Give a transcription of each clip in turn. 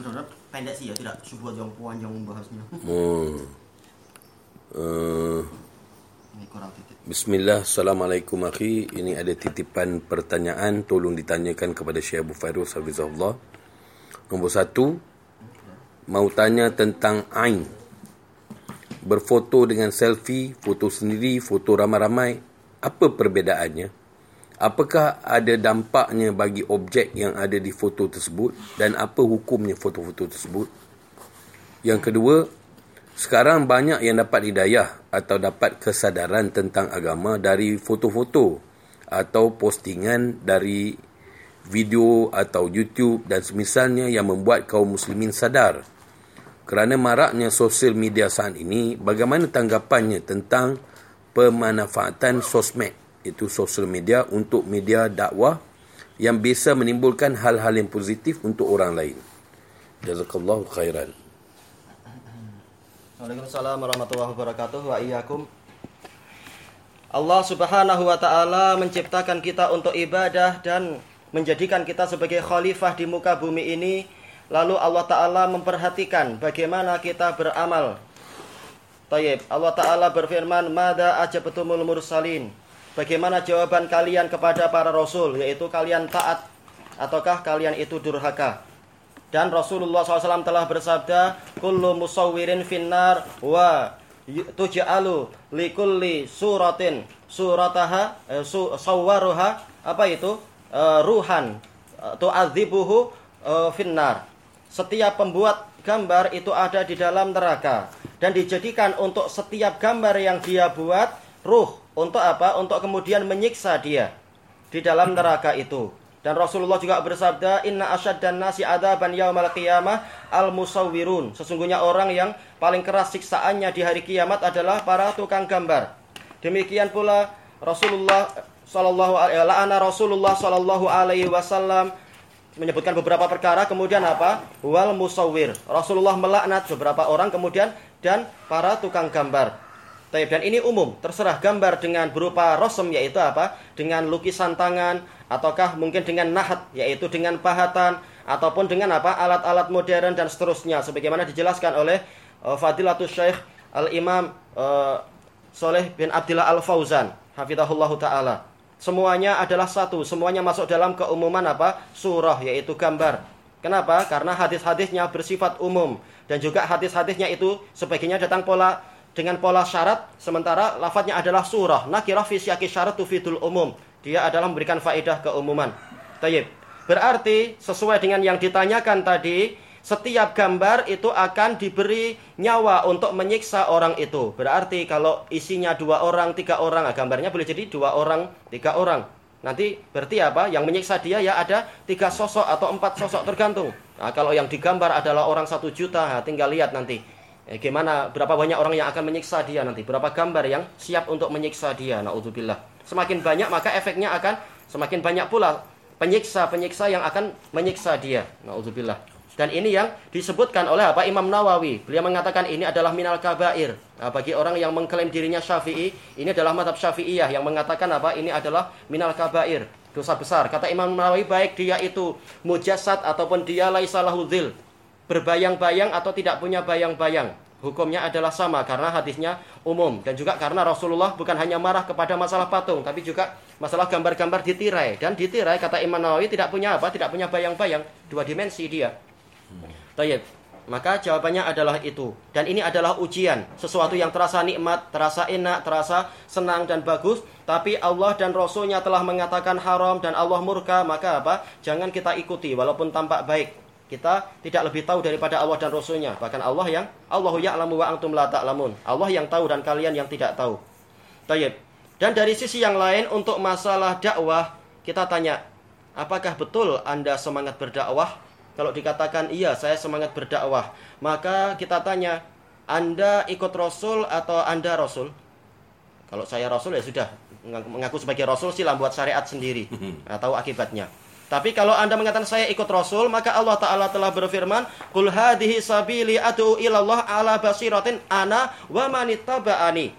Mudah-mudahan pendek sih ya, tidak sebuah yang panjang membahasnya. Hmm. Uh. Bismillah, Assalamualaikum akhi. Ini ada titipan pertanyaan tolong ditanyakan kepada Syekh Abu Fairuz Hafizahullah. Nombor satu, mau tanya tentang Ain. Berfoto dengan selfie, foto sendiri, foto ramai-ramai. Apa perbedaannya? Apakah ada dampaknya bagi objek yang ada di foto tersebut dan apa hukumnya foto-foto tersebut? Yang kedua, sekarang banyak yang dapat hidayah atau dapat kesadaran tentang agama dari foto-foto atau postingan dari video atau YouTube dan semisalnya yang membuat kaum muslimin sadar. Kerana maraknya sosial media saat ini, bagaimana tanggapannya tentang pemanfaatan sosmed, itu sosial media untuk media dakwah yang bisa menimbulkan hal-hal yang positif untuk orang lain. Jazakallahu khairan. Waalaikumsalam warahmatullahi wabarakatuh wa iyyakum. Allah Subhanahu wa taala menciptakan kita untuk ibadah dan menjadikan kita sebagai khalifah di muka bumi ini. Lalu Allah taala memperhatikan bagaimana kita beramal. Tayyib, Allah taala berfirman, "Mada ajabatumul mursalin?" Bagaimana jawaban kalian kepada para rasul, yaitu kalian taat ataukah kalian itu durhaka? Dan Rasulullah SAW telah bersabda, "Kullu musawwirin finnar wa tuj'alu likulli suratin surataha eh, su, sawwaruha apa itu? Eh, ruhan eh, tu'adzibuhu eh, finnar." Setiap pembuat gambar itu ada di dalam neraka dan dijadikan untuk setiap gambar yang dia buat ruh untuk apa? Untuk kemudian menyiksa dia di dalam neraka itu. Dan Rasulullah juga bersabda, "Inna asyaddan nasi adaban yaumal qiyamah al-musawwirun." Sesungguhnya orang yang paling keras siksaannya di hari kiamat adalah para tukang gambar. Demikian pula Rasulullah sallallahu alaihi la'ana Rasulullah sallallahu alaihi wasallam menyebutkan beberapa perkara kemudian apa? Wal musawwir. Rasulullah melaknat beberapa orang kemudian dan para tukang gambar. Taib. Dan ini umum, terserah gambar dengan berupa rosem yaitu apa? Dengan lukisan tangan ataukah mungkin dengan nahat yaitu dengan pahatan ataupun dengan apa? alat-alat modern dan seterusnya sebagaimana dijelaskan oleh uh, Fadilatul Syekh Al-Imam uh, Soleh bin Abdillah Al-Fauzan hafizahullahu taala. Semuanya adalah satu, semuanya masuk dalam keumuman apa? surah yaitu gambar. Kenapa? Karena hadis-hadisnya bersifat umum dan juga hadis-hadisnya itu sebagiannya datang pola dengan pola syarat sementara lafadznya adalah surah. Nakirah fi syaki syarat tufidul umum. Dia adalah memberikan faedah keumuman. Tayyib. berarti sesuai dengan yang ditanyakan tadi setiap gambar itu akan diberi nyawa untuk menyiksa orang itu. Berarti kalau isinya dua orang tiga orang nah, gambarnya boleh jadi dua orang tiga orang. Nanti berarti apa? Yang menyiksa dia ya ada tiga sosok atau empat sosok tergantung. Nah, kalau yang digambar adalah orang satu juta nah, tinggal lihat nanti Eh, gimana berapa banyak orang yang akan menyiksa dia nanti, berapa gambar yang siap untuk menyiksa dia. Nauzubillah. Semakin banyak maka efeknya akan semakin banyak pula penyiksa-penyiksa yang akan menyiksa dia. Nauzubillah. Dan ini yang disebutkan oleh apa Imam Nawawi. Beliau mengatakan ini adalah minal kabair. Nah, bagi orang yang mengklaim dirinya Syafi'i, ini adalah madhab Syafi'iyah yang mengatakan apa? Ini adalah minal kabair. Dosa besar. Kata Imam Nawawi baik dia itu mujassad ataupun dia laisalahu dzil berbayang-bayang atau tidak punya bayang-bayang. Hukumnya adalah sama karena hadisnya umum dan juga karena Rasulullah bukan hanya marah kepada masalah patung tapi juga masalah gambar-gambar ditirai dan ditirai kata Imam Nawawi tidak punya apa? Tidak punya bayang-bayang, dua dimensi dia. Tayyib. Maka jawabannya adalah itu. Dan ini adalah ujian. Sesuatu yang terasa nikmat, terasa enak, terasa senang dan bagus. Tapi Allah dan Rasulnya telah mengatakan haram dan Allah murka. Maka apa? Jangan kita ikuti walaupun tampak baik kita tidak lebih tahu daripada Allah dan Rasulnya. Bahkan Allah yang Allahu ya'lamu wa antum la ta'lamun. Allah yang tahu dan kalian yang tidak tahu. Tayyib. Dan dari sisi yang lain untuk masalah dakwah, kita tanya, apakah betul Anda semangat berdakwah? Kalau dikatakan iya, saya semangat berdakwah, maka kita tanya, Anda ikut Rasul atau Anda Rasul? Kalau saya Rasul ya sudah, mengaku sebagai Rasul silah buat syariat sendiri. Atau akibatnya. Tapi kalau Anda mengatakan saya ikut Rasul, maka Allah Ta'ala telah berfirman, Qul hadhihi sabili adu ilallah ala basiratin ana wa manittaba'ani.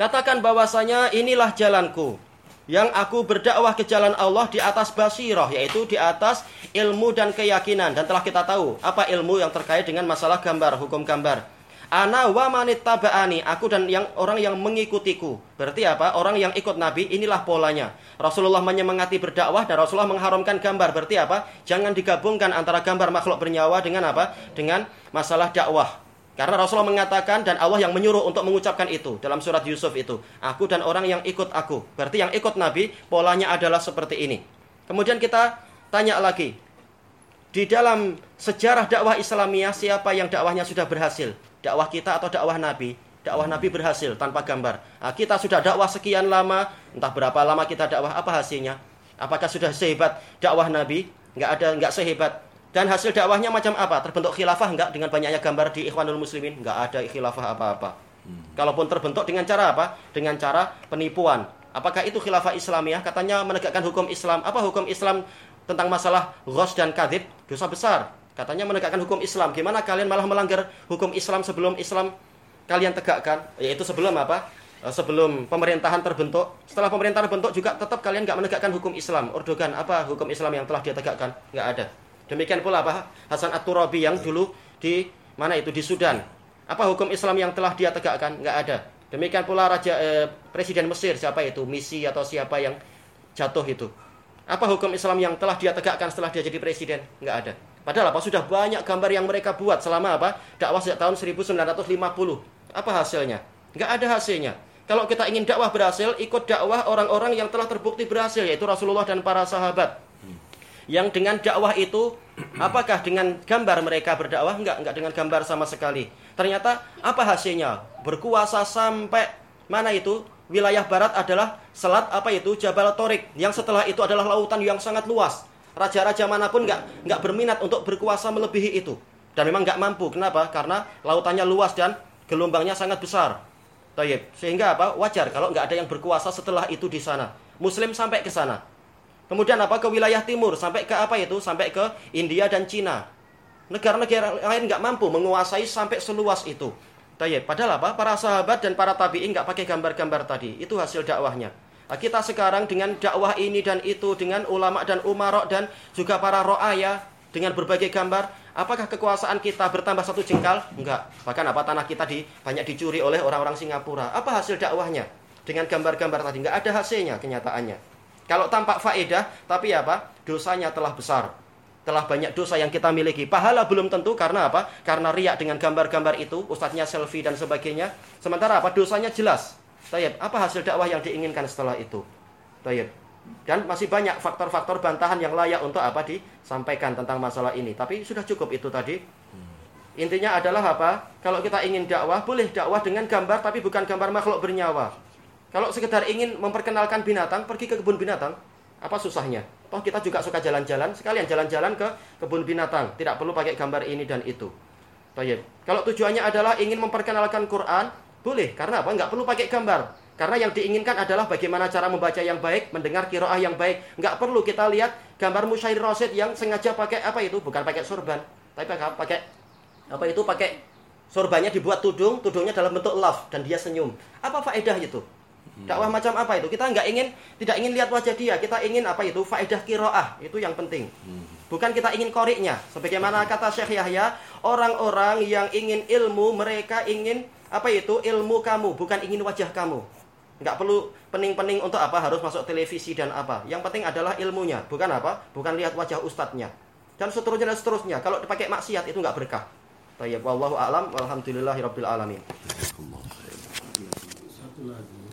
Katakan bahwasanya inilah jalanku. yang aku berdakwah ke jalan Allah di atas basirah yaitu di atas ilmu dan keyakinan dan telah kita tahu apa ilmu yang terkait dengan masalah gambar hukum gambar ana wa manittaba'ani aku dan yang orang yang mengikutiku berarti apa orang yang ikut nabi inilah polanya Rasulullah menyemangati berdakwah dan Rasulullah mengharamkan gambar berarti apa jangan digabungkan antara gambar makhluk bernyawa dengan apa dengan masalah dakwah karena Rasulullah mengatakan dan Allah yang menyuruh untuk mengucapkan itu dalam surat Yusuf itu. Aku dan orang yang ikut aku. Berarti yang ikut Nabi polanya adalah seperti ini. Kemudian kita tanya lagi. Di dalam sejarah dakwah Islamiyah siapa yang dakwahnya sudah berhasil? Dakwah kita atau dakwah Nabi? Dakwah Nabi berhasil tanpa gambar. Nah, kita sudah dakwah sekian lama, entah berapa lama kita dakwah, apa hasilnya? Apakah sudah sehebat dakwah Nabi? Enggak ada, enggak sehebat dan hasil dakwahnya macam apa? Terbentuk khilafah enggak dengan banyaknya gambar di Ikhwanul Muslimin? Enggak ada khilafah apa-apa. Kalaupun terbentuk dengan cara apa? Dengan cara penipuan. Apakah itu khilafah Islamiyah? Katanya menegakkan hukum Islam. Apa hukum Islam tentang masalah ghos dan kadhib? Dosa besar. Katanya menegakkan hukum Islam. Gimana kalian malah melanggar hukum Islam sebelum Islam kalian tegakkan? Yaitu sebelum apa? Eh, sebelum pemerintahan terbentuk. Setelah pemerintahan terbentuk juga tetap kalian nggak menegakkan hukum Islam. Erdogan apa hukum Islam yang telah dia tegakkan? Nggak ada. Demikian pula apa? Hasan At-Turabi yang dulu di mana itu di Sudan. Apa hukum Islam yang telah dia tegakkan? Enggak ada. Demikian pula raja eh, presiden Mesir siapa itu? Misi atau siapa yang jatuh itu? Apa hukum Islam yang telah dia tegakkan setelah dia jadi presiden? Enggak ada. Padahal apa? Sudah banyak gambar yang mereka buat selama apa? Dakwah sejak tahun 1950. Apa hasilnya? Enggak ada hasilnya. Kalau kita ingin dakwah berhasil, ikut dakwah orang-orang yang telah terbukti berhasil yaitu Rasulullah dan para sahabat. Yang dengan dakwah itu apakah dengan gambar mereka berdakwah? Enggak enggak dengan gambar sama sekali. Ternyata apa hasilnya? Berkuasa sampai mana itu? Wilayah barat adalah selat apa itu? Jabal Torik yang setelah itu adalah lautan yang sangat luas raja-raja mana pun enggak enggak berminat untuk berkuasa melebihi itu dan memang enggak mampu kenapa karena lautannya luas dan gelombangnya sangat besar Tayyip. Sehingga apa? Wajar kalau nggak ada yang berkuasa setelah itu di sana. Muslim sampai ke sana. Kemudian apa ke wilayah timur sampai ke apa itu? Sampai ke India dan Cina. Negara-negara lain nggak mampu menguasai sampai seluas itu. Tayyip. Padahal apa? Para sahabat dan para tabi'in nggak pakai gambar-gambar tadi. Itu hasil dakwahnya. Nah, kita sekarang dengan dakwah ini dan itu dengan ulama dan umarok dan juga para ro'aya dengan berbagai gambar, apakah kekuasaan kita bertambah satu jengkal? Enggak. Bahkan apa tanah kita di, banyak dicuri oleh orang-orang Singapura. Apa hasil dakwahnya? Dengan gambar-gambar tadi enggak ada hasilnya kenyataannya. Kalau tampak faedah, tapi apa? Dosanya telah besar. Telah banyak dosa yang kita miliki. Pahala belum tentu karena apa? Karena riak dengan gambar-gambar itu, ustadznya selfie dan sebagainya. Sementara apa? Dosanya jelas. Tayyib, apa hasil dakwah yang diinginkan setelah itu? Tayyib. Dan masih banyak faktor-faktor bantahan yang layak untuk apa disampaikan tentang masalah ini. Tapi sudah cukup itu tadi. Intinya adalah apa? Kalau kita ingin dakwah, boleh dakwah dengan gambar tapi bukan gambar makhluk bernyawa. Kalau sekedar ingin memperkenalkan binatang, pergi ke kebun binatang. Apa susahnya? Toh kita juga suka jalan-jalan, sekalian jalan-jalan ke kebun binatang. Tidak perlu pakai gambar ini dan itu. Tayyip. Kalau tujuannya adalah ingin memperkenalkan Quran, boleh. Karena apa? Nggak perlu pakai gambar. Karena yang diinginkan adalah bagaimana cara membaca yang baik, mendengar kiroah yang baik. Nggak perlu kita lihat gambar musyair rosid yang sengaja pakai apa itu? Bukan pakai sorban, tapi pakai apa itu? Pakai sorbannya dibuat tudung, tudungnya dalam bentuk love dan dia senyum. Apa faedah itu? Dakwah macam apa itu? Kita nggak ingin tidak ingin lihat wajah dia, kita ingin apa itu? Faedah kiroah, itu yang penting. Bukan kita ingin koriknya. Sebagaimana kata Syekh Yahya, orang-orang yang ingin ilmu, mereka ingin apa itu? Ilmu kamu, bukan ingin wajah kamu. Nggak perlu pening-pening untuk apa harus masuk televisi dan apa. Yang penting adalah ilmunya, bukan apa? Bukan lihat wajah ustadznya. Dan seterusnya dan seterusnya. Kalau dipakai maksiat itu nggak berkah. Tayyib wallahu a'lam walhamdulillahirabbil alamin. Satu lagi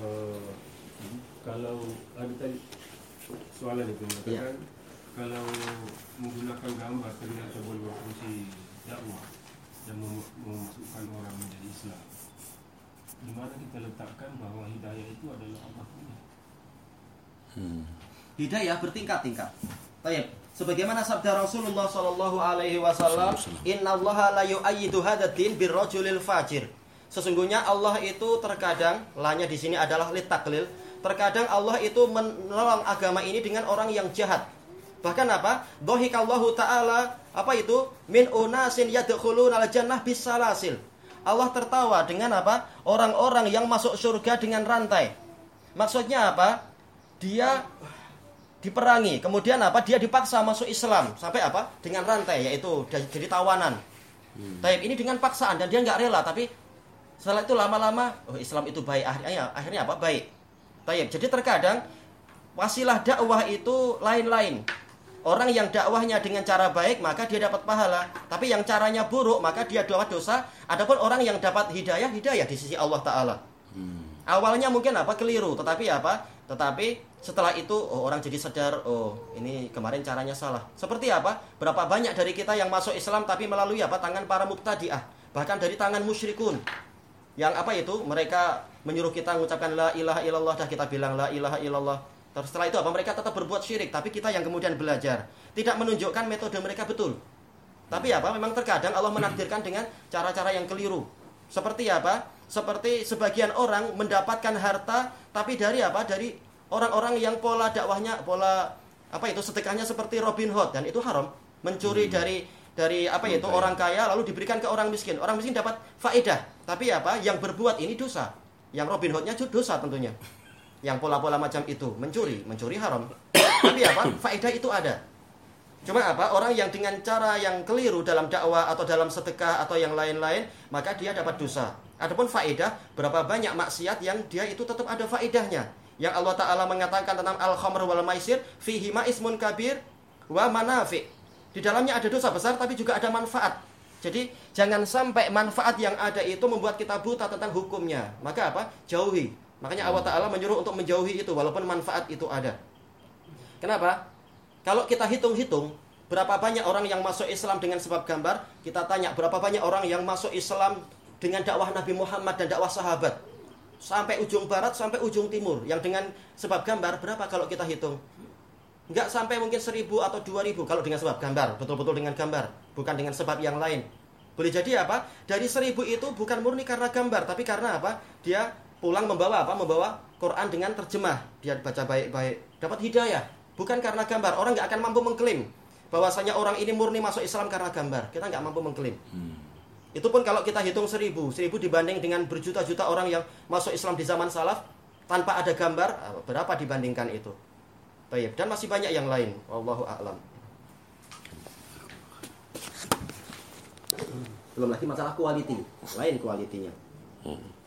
uh, kalau ada tadi soalan itu mengatakan ya. kalau menggunakan gambar ternyata boleh berfungsi dakwah dan memasukkan orang menjadi Islam. Di mana kita letakkan bahwa hidayah itu adalah Allah punya. Hmm. Hidayah bertingkat-tingkat. Baik. Sebagaimana sabda Rasulullah Sallallahu Alaihi Wasallam, Inna Allah la yu'ayyidu hadatin birrojulil fajir. Sesungguhnya Allah itu terkadang, lanya di sini adalah litaklil. Terkadang Allah itu menolong agama ini dengan orang yang jahat. Bahkan apa? Dohikallahu ta'ala apa itu? Min unasin yadkhuluna al-jannah bisalasil. Allah tertawa dengan apa? Orang-orang yang masuk surga dengan rantai. Maksudnya apa? Dia diperangi, kemudian apa? Dia dipaksa masuk Islam sampai apa? Dengan rantai yaitu jadi tawanan. Hmm. Taib ini dengan paksaan dan dia nggak rela tapi setelah itu lama-lama oh Islam itu baik akhirnya akhirnya apa? Baik. Taib. Jadi terkadang wasilah dakwah itu lain-lain. Orang yang dakwahnya dengan cara baik maka dia dapat pahala, tapi yang caranya buruk maka dia dapat dosa. Adapun orang yang dapat hidayah, hidayah di sisi Allah taala. Hmm. Awalnya mungkin apa keliru, tetapi apa? Tetapi setelah itu oh, orang jadi sadar, oh ini kemarin caranya salah. Seperti apa? Berapa banyak dari kita yang masuk Islam tapi melalui apa? Tangan para mubtadi'ah, bahkan dari tangan musyrikun. Yang apa itu? Mereka menyuruh kita mengucapkan la ilaha illallah dan kita bilang la ilaha illallah. Terus setelah itu apa? Mereka tetap berbuat syirik, tapi kita yang kemudian belajar. Tidak menunjukkan metode mereka betul. Tapi apa? Memang terkadang Allah menakdirkan dengan cara-cara yang keliru. Seperti apa? Seperti sebagian orang mendapatkan harta, tapi dari apa? Dari orang-orang yang pola dakwahnya, pola apa itu sedekahnya seperti Robin Hood dan itu haram. Mencuri hmm. dari dari apa itu orang kaya lalu diberikan ke orang miskin. Orang miskin dapat faedah, tapi apa? Yang berbuat ini dosa. Yang Robin Hoodnya dosa tentunya yang pola-pola macam itu. Mencuri mencuri haram. Tapi apa? Faedah itu ada. Cuma apa? Orang yang dengan cara yang keliru dalam dakwah atau dalam sedekah atau yang lain-lain maka dia dapat dosa. Adapun faedah berapa banyak maksiat yang dia itu tetap ada faedahnya. Yang Allah Ta'ala mengatakan tentang al-khamr wal maisir fihi ismun kabir wa manafi. Di dalamnya ada dosa besar tapi juga ada manfaat. Jadi jangan sampai manfaat yang ada itu membuat kita buta tentang hukumnya. Maka apa? Jauhi Makanya Allah Ta'ala menyuruh untuk menjauhi itu walaupun manfaat itu ada. Kenapa? Kalau kita hitung-hitung berapa banyak orang yang masuk Islam dengan sebab gambar, kita tanya berapa banyak orang yang masuk Islam dengan dakwah Nabi Muhammad dan dakwah sahabat. Sampai ujung barat, sampai ujung timur. Yang dengan sebab gambar, berapa kalau kita hitung? Enggak sampai mungkin seribu atau dua ribu kalau dengan sebab gambar. Betul-betul dengan gambar. Bukan dengan sebab yang lain. Boleh jadi apa? Dari seribu itu bukan murni karena gambar, tapi karena apa? Dia pulang membawa apa? Membawa Quran dengan terjemah. Dia baca baik-baik, dapat hidayah. Bukan karena gambar. Orang nggak akan mampu mengklaim bahwasanya orang ini murni masuk Islam karena gambar. Kita nggak mampu mengklaim. Hmm. Itu pun kalau kita hitung seribu, seribu dibanding dengan berjuta-juta orang yang masuk Islam di zaman salaf tanpa ada gambar, berapa dibandingkan itu? Baik, dan masih banyak yang lain. Wallahu a'lam. Belum lagi masalah quality, lain kualitinya. Hmm.